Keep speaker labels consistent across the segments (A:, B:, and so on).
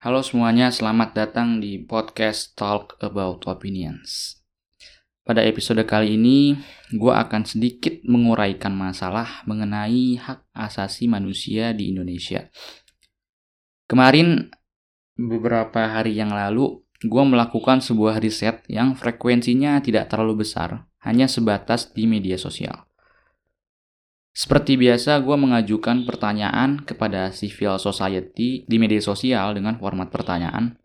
A: Halo semuanya, selamat datang di podcast Talk About Opinions. Pada episode kali ini, gue akan sedikit menguraikan masalah mengenai hak asasi manusia di Indonesia. Kemarin, beberapa hari yang lalu, gue melakukan sebuah riset yang frekuensinya tidak terlalu besar, hanya sebatas di media sosial. Seperti biasa, gue mengajukan pertanyaan kepada civil society di media sosial dengan format pertanyaan.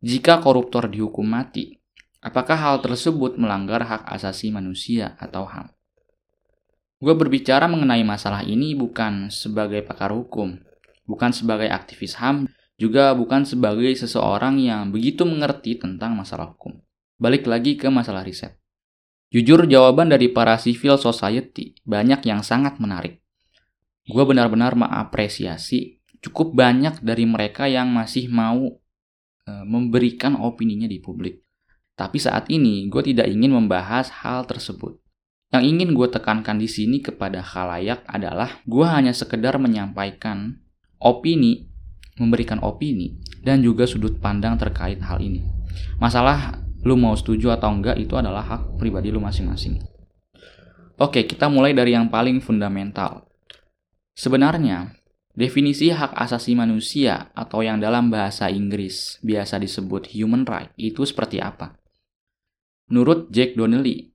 A: Jika koruptor dihukum mati, apakah hal tersebut melanggar hak asasi manusia atau HAM? Gue berbicara mengenai masalah ini bukan sebagai pakar hukum, bukan sebagai aktivis HAM, juga bukan sebagai seseorang yang begitu mengerti tentang masalah hukum. Balik lagi ke masalah riset. Jujur jawaban dari para civil society banyak yang sangat menarik. Gue benar-benar mengapresiasi cukup banyak dari mereka yang masih mau e, memberikan opininya di publik. Tapi saat ini gue tidak ingin membahas hal tersebut. Yang ingin gue tekankan di sini kepada khalayak adalah gue hanya sekedar menyampaikan opini, memberikan opini, dan juga sudut pandang terkait hal ini. Masalah lu mau setuju atau enggak itu adalah hak pribadi lu masing-masing. Oke, kita mulai dari yang paling fundamental. Sebenarnya, definisi hak asasi manusia atau yang dalam bahasa Inggris biasa disebut human right itu seperti apa? Menurut Jack Donnelly,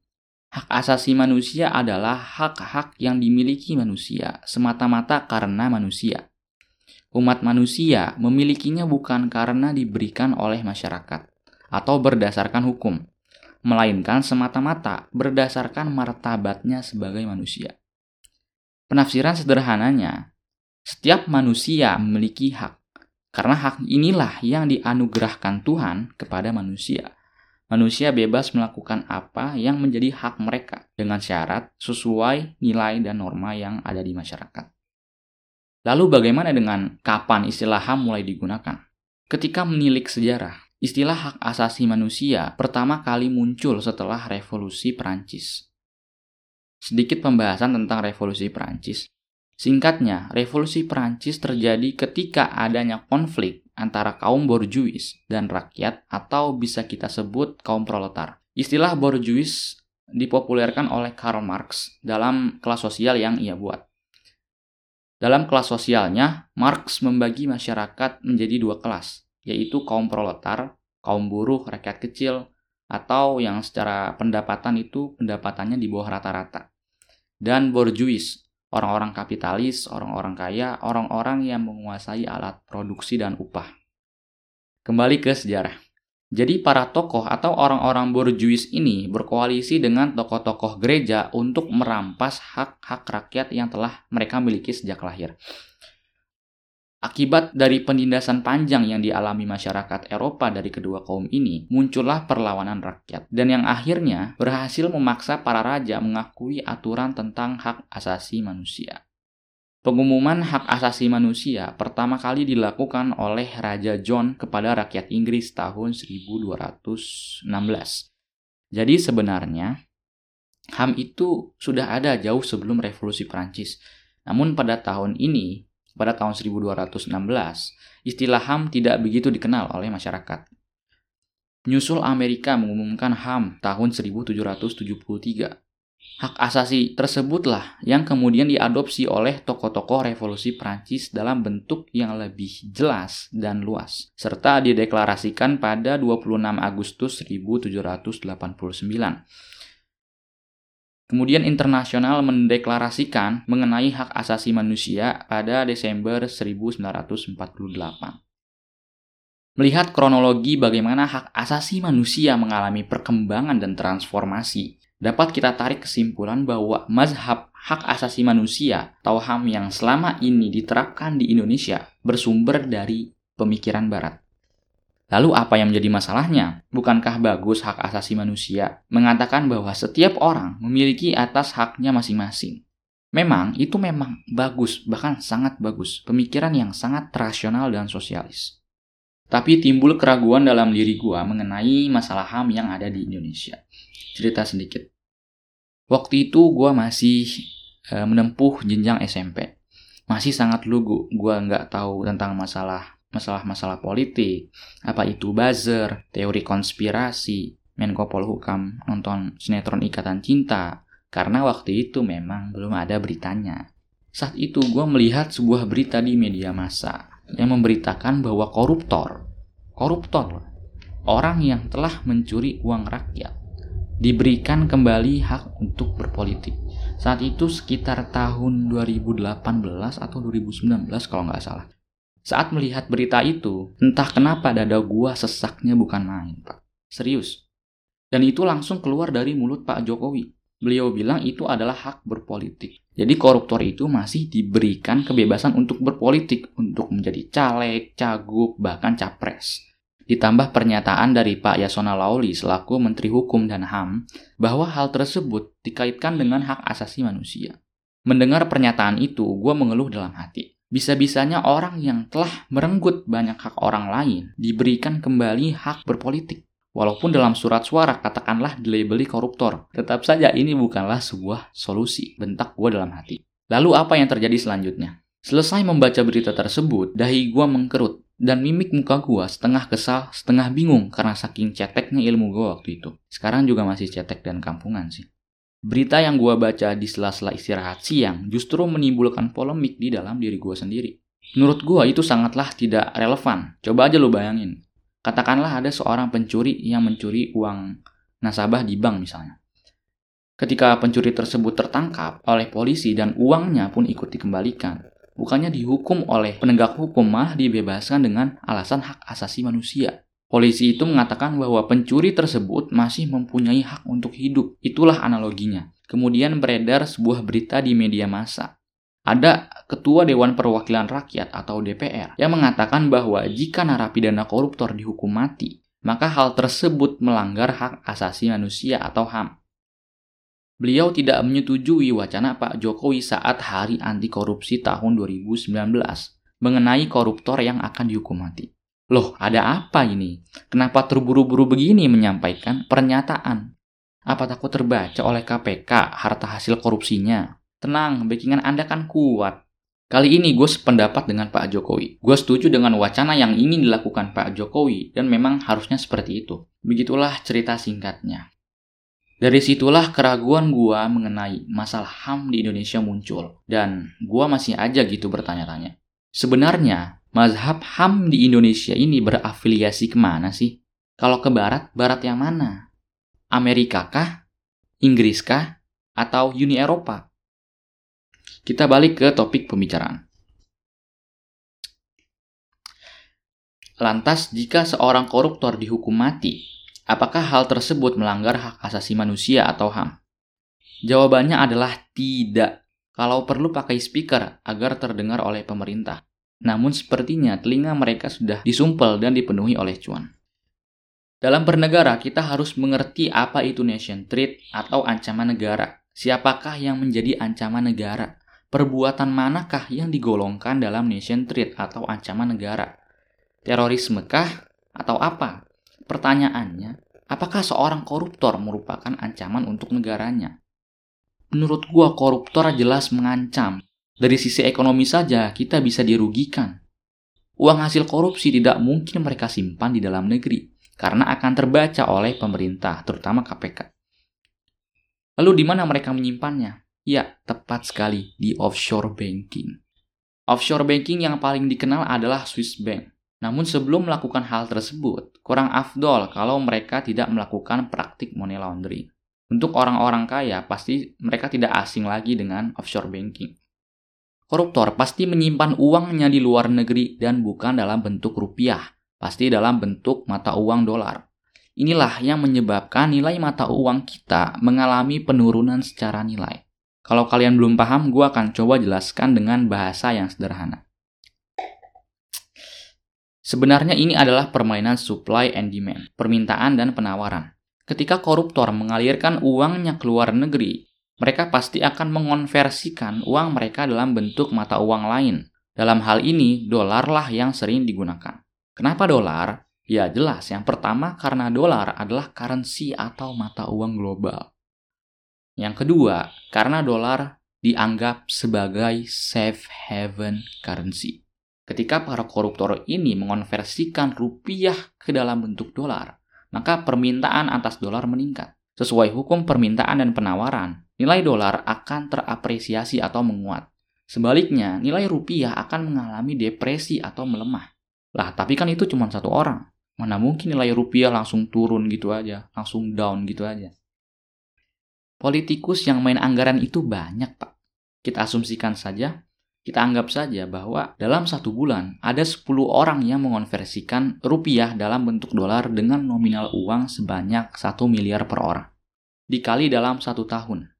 A: hak asasi manusia adalah hak-hak yang dimiliki manusia semata-mata karena manusia. Umat manusia memilikinya bukan karena diberikan oleh masyarakat, atau berdasarkan hukum, melainkan semata-mata berdasarkan martabatnya sebagai manusia. Penafsiran sederhananya, setiap manusia memiliki hak, karena hak inilah yang dianugerahkan Tuhan kepada manusia. Manusia bebas melakukan apa yang menjadi hak mereka dengan syarat sesuai nilai dan norma yang ada di masyarakat. Lalu bagaimana dengan kapan istilah HAM mulai digunakan? Ketika menilik sejarah, Istilah hak asasi manusia pertama kali muncul setelah Revolusi Perancis. Sedikit pembahasan tentang Revolusi Perancis. Singkatnya, Revolusi Perancis terjadi ketika adanya konflik antara kaum borjuis dan rakyat atau bisa kita sebut kaum proletar. Istilah borjuis dipopulerkan oleh Karl Marx dalam kelas sosial yang ia buat. Dalam kelas sosialnya, Marx membagi masyarakat menjadi dua kelas, yaitu kaum proletar, kaum buruh, rakyat kecil, atau yang secara pendapatan itu pendapatannya di bawah rata-rata. Dan borjuis, orang-orang kapitalis, orang-orang kaya, orang-orang yang menguasai alat produksi dan upah. Kembali ke sejarah. Jadi para tokoh atau orang-orang borjuis ini berkoalisi dengan tokoh-tokoh gereja untuk merampas hak-hak rakyat yang telah mereka miliki sejak lahir. Akibat dari penindasan panjang yang dialami masyarakat Eropa dari kedua kaum ini, muncullah perlawanan rakyat, dan yang akhirnya berhasil memaksa para raja mengakui aturan tentang hak asasi manusia. Pengumuman hak asasi manusia pertama kali dilakukan oleh Raja John kepada rakyat Inggris tahun 1216. Jadi sebenarnya HAM itu sudah ada jauh sebelum revolusi Prancis. Namun pada tahun ini pada tahun 1216, istilah HAM tidak begitu dikenal oleh masyarakat. Nyusul Amerika mengumumkan HAM tahun 1773. Hak asasi tersebutlah yang kemudian diadopsi oleh tokoh-tokoh revolusi Prancis dalam bentuk yang lebih jelas dan luas, serta dideklarasikan pada 26 Agustus 1789 Kemudian internasional mendeklarasikan mengenai hak asasi manusia pada Desember 1948. Melihat kronologi bagaimana hak asasi manusia mengalami perkembangan dan transformasi, dapat kita tarik kesimpulan bahwa mazhab hak asasi manusia atau HAM yang selama ini diterapkan di Indonesia bersumber dari pemikiran barat. Lalu apa yang menjadi masalahnya? Bukankah bagus hak asasi manusia mengatakan bahwa setiap orang memiliki atas haknya masing-masing? Memang itu memang bagus, bahkan sangat bagus, pemikiran yang sangat rasional dan sosialis. Tapi timbul keraguan dalam diri gua mengenai masalah HAM yang ada di Indonesia. Cerita sedikit. Waktu itu gua masih e, menempuh jenjang SMP. Masih sangat lugu, gua nggak tahu tentang masalah masalah-masalah politik, apa itu buzzer, teori konspirasi, Menko Polhukam nonton sinetron Ikatan Cinta, karena waktu itu memang belum ada beritanya. Saat itu gue melihat sebuah berita di media massa yang memberitakan bahwa koruptor, koruptor, orang yang telah mencuri uang rakyat, diberikan kembali hak untuk berpolitik. Saat itu sekitar tahun 2018 atau 2019 kalau nggak salah. Saat melihat berita itu, entah kenapa dada gua sesaknya bukan main, Pak. Serius. Dan itu langsung keluar dari mulut Pak Jokowi. Beliau bilang itu adalah hak berpolitik. Jadi koruptor itu masih diberikan kebebasan untuk berpolitik, untuk menjadi caleg, cagup, bahkan capres. Ditambah pernyataan dari Pak Yasona Lauli selaku Menteri Hukum dan HAM bahwa hal tersebut dikaitkan dengan hak asasi manusia. Mendengar pernyataan itu, gue mengeluh dalam hati. Bisa-bisanya orang yang telah merenggut banyak hak orang lain diberikan kembali hak berpolitik. Walaupun dalam surat suara katakanlah dilabeli koruptor, tetap saja ini bukanlah sebuah solusi, bentak gue dalam hati. Lalu apa yang terjadi selanjutnya? Selesai membaca berita tersebut, dahi gue mengkerut, dan mimik muka gue setengah kesal, setengah bingung karena saking ceteknya ilmu gue waktu itu. Sekarang juga masih cetek dan kampungan sih. Berita yang gue baca di sela-sela istirahat siang justru menimbulkan polemik di dalam diri gue sendiri. Menurut gue itu sangatlah tidak relevan. Coba aja lo bayangin. Katakanlah ada seorang pencuri yang mencuri uang nasabah di bank misalnya. Ketika pencuri tersebut tertangkap oleh polisi dan uangnya pun ikut dikembalikan, bukannya dihukum oleh penegak hukum malah dibebaskan dengan alasan hak asasi manusia. Polisi itu mengatakan bahwa pencuri tersebut masih mempunyai hak untuk hidup. Itulah analoginya. Kemudian beredar sebuah berita di media massa. Ada Ketua Dewan Perwakilan Rakyat atau DPR yang mengatakan bahwa jika narapidana koruptor dihukum mati, maka hal tersebut melanggar hak asasi manusia atau HAM. Beliau tidak menyetujui wacana Pak Jokowi saat Hari Anti Korupsi tahun 2019 mengenai koruptor yang akan dihukum mati. Loh, ada apa ini? Kenapa terburu-buru begini menyampaikan pernyataan? Apa takut terbaca oleh KPK harta hasil korupsinya? Tenang, backingan Anda kan kuat. Kali ini gue sependapat dengan Pak Jokowi. Gue setuju dengan wacana yang ingin dilakukan Pak Jokowi dan memang harusnya seperti itu. Begitulah cerita singkatnya. Dari situlah keraguan gue mengenai masalah HAM di Indonesia muncul. Dan gue masih aja gitu bertanya-tanya. Sebenarnya, mazhab HAM di Indonesia ini berafiliasi ke mana sih? Kalau ke barat, barat yang mana? Amerika kah? Inggris kah? Atau Uni Eropa? Kita balik ke topik pembicaraan. Lantas, jika seorang koruptor dihukum mati, apakah hal tersebut melanggar hak asasi manusia atau HAM? Jawabannya adalah tidak. Kalau perlu pakai speaker agar terdengar oleh pemerintah. Namun sepertinya telinga mereka sudah disumpel dan dipenuhi oleh cuan. Dalam bernegara, kita harus mengerti apa itu nation threat atau ancaman negara. Siapakah yang menjadi ancaman negara? Perbuatan manakah yang digolongkan dalam nation threat atau ancaman negara? Terorisme kah? Atau apa? Pertanyaannya, apakah seorang koruptor merupakan ancaman untuk negaranya? Menurut gua koruptor jelas mengancam, dari sisi ekonomi saja kita bisa dirugikan. Uang hasil korupsi tidak mungkin mereka simpan di dalam negeri karena akan terbaca oleh pemerintah, terutama KPK. Lalu di mana mereka menyimpannya? Ya, tepat sekali di offshore banking. Offshore banking yang paling dikenal adalah Swiss Bank. Namun sebelum melakukan hal tersebut, kurang afdol kalau mereka tidak melakukan praktik money laundering. Untuk orang-orang kaya, pasti mereka tidak asing lagi dengan offshore banking. Koruptor pasti menyimpan uangnya di luar negeri dan bukan dalam bentuk rupiah, pasti dalam bentuk mata uang dolar. Inilah yang menyebabkan nilai mata uang kita mengalami penurunan secara nilai. Kalau kalian belum paham, gue akan coba jelaskan dengan bahasa yang sederhana. Sebenarnya ini adalah permainan supply and demand, permintaan dan penawaran. Ketika koruptor mengalirkan uangnya ke luar negeri, mereka pasti akan mengonversikan uang mereka dalam bentuk mata uang lain. Dalam hal ini, dolar lah yang sering digunakan. Kenapa dolar? Ya jelas, yang pertama karena dolar adalah currency atau mata uang global. Yang kedua, karena dolar dianggap sebagai safe haven currency. Ketika para koruptor ini mengonversikan rupiah ke dalam bentuk dolar, maka permintaan atas dolar meningkat. Sesuai hukum permintaan dan penawaran, nilai dolar akan terapresiasi atau menguat. Sebaliknya, nilai rupiah akan mengalami depresi atau melemah. Lah, tapi kan itu cuma satu orang. Mana mungkin nilai rupiah langsung turun gitu aja, langsung down gitu aja. Politikus yang main anggaran itu banyak, Pak. Kita asumsikan saja, kita anggap saja bahwa dalam satu bulan ada 10 orang yang mengonversikan rupiah dalam bentuk dolar dengan nominal uang sebanyak 1 miliar per orang. Dikali dalam satu tahun.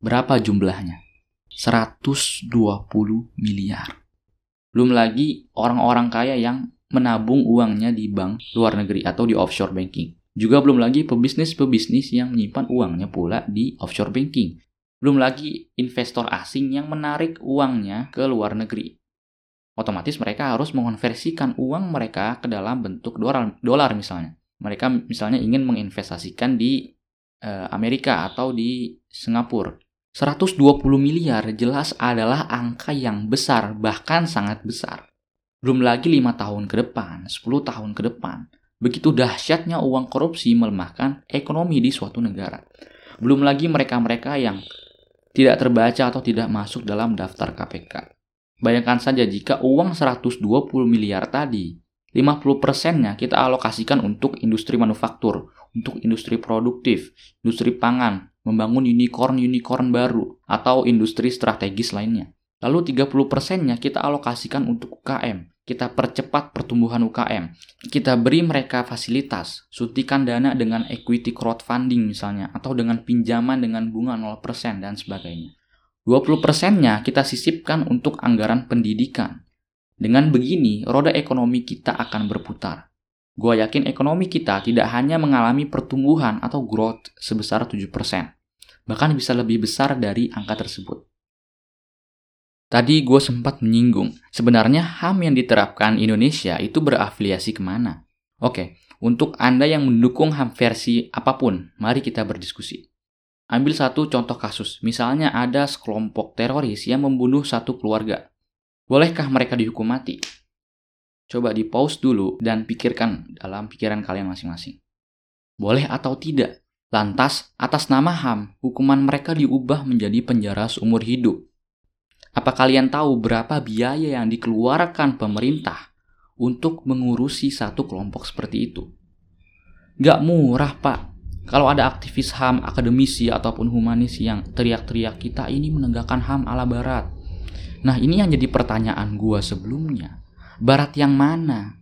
A: Berapa jumlahnya? 120 miliar. Belum lagi orang-orang kaya yang menabung uangnya di bank luar negeri atau di offshore banking. Juga belum lagi pebisnis-pebisnis yang menyimpan uangnya pula di offshore banking. Belum lagi investor asing yang menarik uangnya ke luar negeri. Otomatis mereka harus mengonversikan uang mereka ke dalam bentuk dolar, dolar misalnya. Mereka misalnya ingin menginvestasikan di eh, Amerika atau di Singapura. 120 miliar jelas adalah angka yang besar, bahkan sangat besar. Belum lagi 5 tahun ke depan, 10 tahun ke depan. Begitu dahsyatnya uang korupsi melemahkan ekonomi di suatu negara. Belum lagi mereka-mereka yang tidak terbaca atau tidak masuk dalam daftar KPK. Bayangkan saja jika uang 120 miliar tadi, 50 persennya kita alokasikan untuk industri manufaktur, untuk industri produktif, industri pangan, membangun unicorn-unicorn baru, atau industri strategis lainnya. Lalu 30 persennya kita alokasikan untuk UKM, kita percepat pertumbuhan UKM, kita beri mereka fasilitas, suntikan dana dengan equity crowdfunding misalnya, atau dengan pinjaman dengan bunga 0% dan sebagainya. 20 persennya kita sisipkan untuk anggaran pendidikan. Dengan begini, roda ekonomi kita akan berputar. Gua yakin ekonomi kita tidak hanya mengalami pertumbuhan atau growth sebesar 7%, bahkan bisa lebih besar dari angka tersebut. Tadi gue sempat menyinggung, sebenarnya HAM yang diterapkan Indonesia itu berafiliasi ke mana? Oke, untuk Anda yang mendukung HAM versi apa pun, mari kita berdiskusi. Ambil satu contoh kasus, misalnya ada sekelompok teroris yang membunuh satu keluarga. Bolehkah mereka dihukum mati? Coba di pause dulu dan pikirkan dalam pikiran kalian masing-masing. Boleh atau tidak? Lantas, atas nama HAM, hukuman mereka diubah menjadi penjara seumur hidup apa kalian tahu berapa biaya yang dikeluarkan pemerintah untuk mengurusi satu kelompok seperti itu? Gak murah, Pak. Kalau ada aktivis HAM, akademisi, ataupun humanis yang teriak-teriak kita ini menegakkan HAM ala Barat. Nah, ini yang jadi pertanyaan gua sebelumnya. Barat yang mana?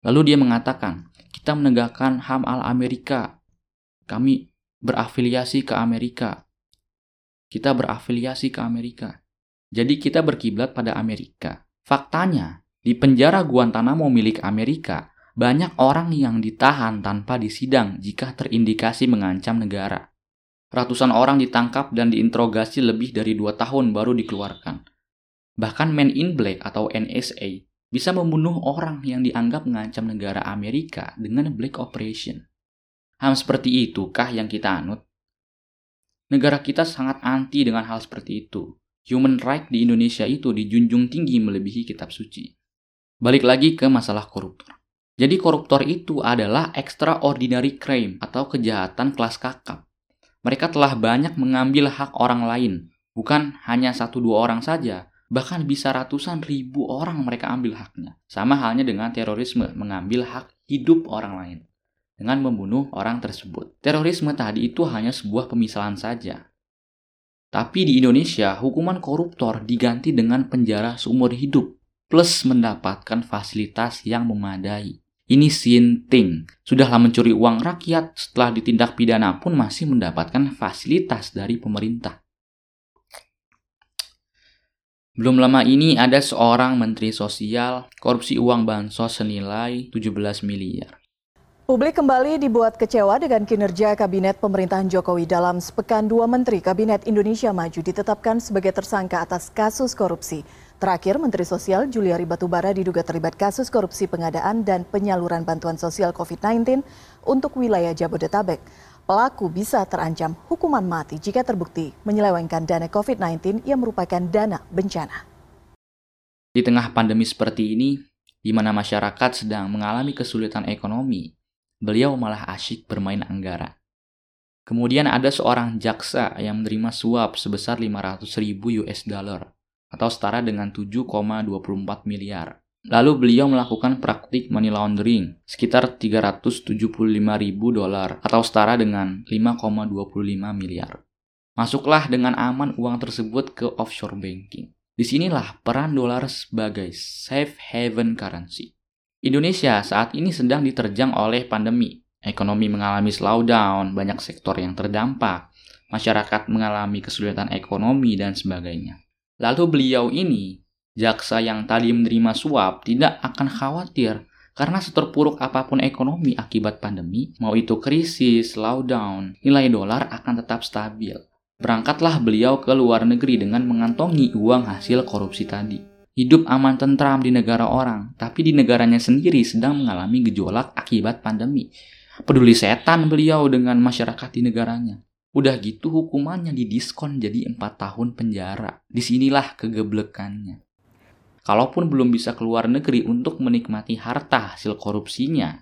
A: Lalu dia mengatakan, kita menegakkan HAM ala Amerika. Kami berafiliasi ke Amerika. Kita berafiliasi ke Amerika. Jadi kita berkiblat pada Amerika. Faktanya, di penjara Guantanamo milik Amerika, banyak orang yang ditahan tanpa disidang jika terindikasi mengancam negara. Ratusan orang ditangkap dan diinterogasi lebih dari dua tahun baru dikeluarkan. Bahkan Men in Black atau NSA bisa membunuh orang yang dianggap mengancam negara Amerika dengan Black Operation. Ham seperti itu kah yang kita anut? Negara kita sangat anti dengan hal seperti itu human right di Indonesia itu dijunjung tinggi melebihi kitab suci. Balik lagi ke masalah koruptor. Jadi koruptor itu adalah extraordinary crime atau kejahatan kelas kakap. Mereka telah banyak mengambil hak orang lain, bukan hanya satu dua orang saja, bahkan bisa ratusan ribu orang mereka ambil haknya. Sama halnya dengan terorisme, mengambil hak hidup orang lain dengan membunuh orang tersebut. Terorisme tadi itu hanya sebuah pemisalan saja, tapi di Indonesia, hukuman koruptor diganti dengan penjara seumur hidup plus mendapatkan fasilitas yang memadai. Ini sinting. Sudahlah mencuri uang rakyat, setelah ditindak pidana pun masih mendapatkan fasilitas dari pemerintah. Belum lama ini ada seorang menteri sosial korupsi uang bansos senilai 17 miliar.
B: Publik kembali dibuat kecewa dengan kinerja Kabinet Pemerintahan Jokowi dalam sepekan dua Menteri Kabinet Indonesia Maju ditetapkan sebagai tersangka atas kasus korupsi. Terakhir, Menteri Sosial Juliari Batubara diduga terlibat kasus korupsi pengadaan dan penyaluran bantuan sosial COVID-19 untuk wilayah Jabodetabek. Pelaku bisa terancam hukuman mati jika terbukti menyelewengkan dana COVID-19 yang merupakan dana bencana.
A: Di tengah pandemi seperti ini, di mana masyarakat sedang mengalami kesulitan ekonomi, beliau malah asyik bermain anggara. Kemudian ada seorang jaksa yang menerima suap sebesar 500 ribu US dollar atau setara dengan 7,24 miliar. Lalu beliau melakukan praktik money laundering sekitar 375 ribu dolar atau setara dengan 5,25 miliar. Masuklah dengan aman uang tersebut ke offshore banking. Di sinilah peran dolar sebagai safe haven currency. Indonesia saat ini sedang diterjang oleh pandemi. Ekonomi mengalami slowdown, banyak sektor yang terdampak, masyarakat mengalami kesulitan ekonomi, dan sebagainya. Lalu beliau ini, jaksa yang tadi menerima suap, tidak akan khawatir karena seterpuruk apa pun ekonomi akibat pandemi, mau itu krisis, slowdown, nilai dolar akan tetap stabil. Berangkatlah beliau ke luar negeri dengan mengantongi uang hasil korupsi tadi. Hidup aman tentram di negara orang, tapi di negaranya sendiri sedang mengalami gejolak akibat pandemi. Peduli setan beliau dengan masyarakat di negaranya. Udah gitu hukumannya didiskon jadi 4 tahun penjara. Di sinilah kegeblekannya. Kalaupun belum bisa keluar negeri untuk menikmati harta hasil korupsinya,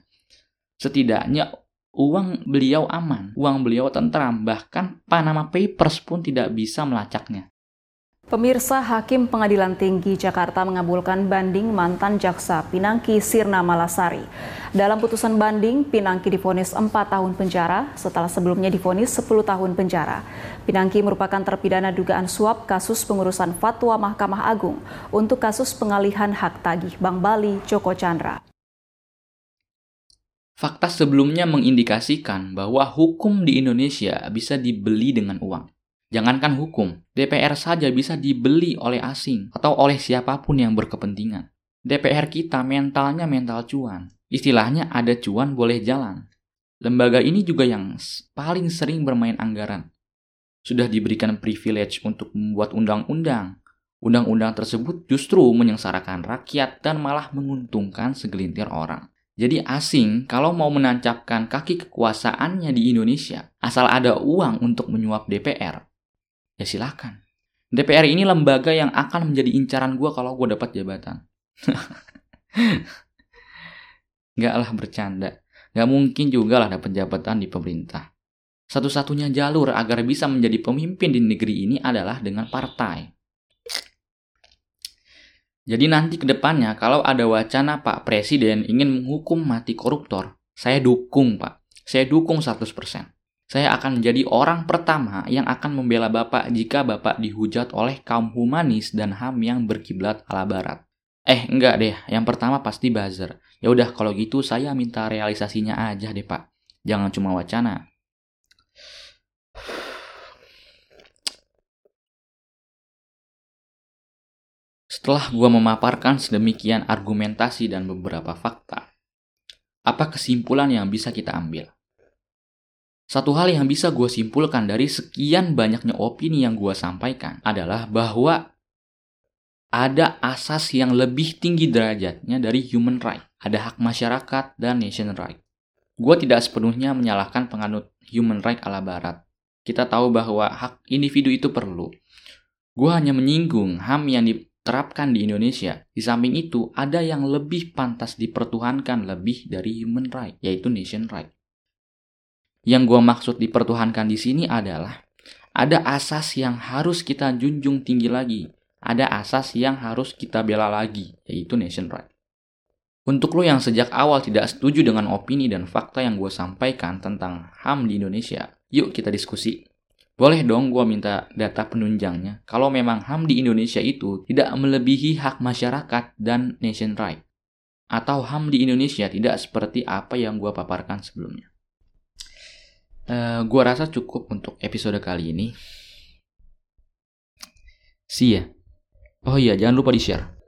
A: setidaknya uang beliau aman, uang beliau tentram, bahkan Panama Papers pun tidak bisa melacaknya.
C: Pemirsa Hakim Pengadilan Tinggi Jakarta mengabulkan banding mantan jaksa Pinangki Sirna Malasari. Dalam putusan banding, Pinangki difonis 4 tahun penjara setelah sebelumnya difonis 10 tahun penjara. Pinangki merupakan terpidana dugaan suap kasus pengurusan fatwa Mahkamah Agung untuk kasus pengalihan hak tagih Bank Bali Joko Chandra.
A: Fakta sebelumnya mengindikasikan bahwa hukum di Indonesia bisa dibeli dengan uang. Jangankan hukum, DPR saja bisa dibeli oleh asing atau oleh siapa pun yang berkepentingan. DPR kita mentalnya mental cuan. Istilahnya ada cuan boleh jalan. Lembaga ini juga yang paling sering bermain anggaran. Sudah diberikan privilege untuk membuat undang-undang. Undang-undang tersebut justru menyengsarakan rakyat dan malah menguntungkan segelintir orang. Jadi asing kalau mau menancapkan kaki kekuasaannya di Indonesia, asal ada uang untuk menyuap DPR, ya silakan. DPR ini lembaga yang akan menjadi incaran gue kalau gue dapat jabatan. Gak lah bercanda. Gak mungkin juga lah dapat jabatan di pemerintah. Satu-satunya jalur agar bisa menjadi pemimpin di negeri ini adalah dengan partai. Jadi nanti ke depannya kalau ada wacana Pak Presiden ingin menghukum mati koruptor, saya dukung Pak. Saya dukung 100%. Saya akan menjadi orang pertama yang akan membela Bapak jika Bapak dihujat oleh kaum humanis dan HAM yang berkiblat ala barat. Eh, enggak deh. Yang pertama pasti buzzer. Ya udah kalau gitu saya minta realisasinya aja deh, Pak. Jangan cuma wacana. Setelah gue memaparkan sedemikian argumentasi dan beberapa fakta, apa kesimpulan yang bisa kita ambil? Satu hal yang bisa gue simpulkan dari sekian banyaknya opini yang gue sampaikan adalah bahwa ada asas yang lebih tinggi derajatnya dari human right. Ada hak masyarakat dan nation right. Gue tidak sepenuhnya menyalahkan penganut human right ala barat. Kita tahu bahwa hak individu itu perlu. Gue hanya menyinggung HAM yang di terapkan di Indonesia. Di samping itu, ada yang lebih pantas dipertuhankan lebih dari human right, yaitu nation right. Yang gue maksud dipertuhankan di sini adalah ada asas yang harus kita junjung tinggi lagi. Ada asas yang harus kita bela lagi, yaitu nation right. Untuk lo yang sejak awal tidak setuju dengan opini dan fakta yang gue sampaikan tentang HAM di Indonesia, yuk kita diskusi. Boleh dong gue minta data penunjangnya kalau memang HAM di Indonesia itu tidak melebihi hak masyarakat dan nation right. Atau HAM di Indonesia tidak seperti apa yang gue paparkan sebelumnya. Uh, eh, gue rasa cukup untuk episode kali ini. See ya. Oh iya, jangan lupa di-share.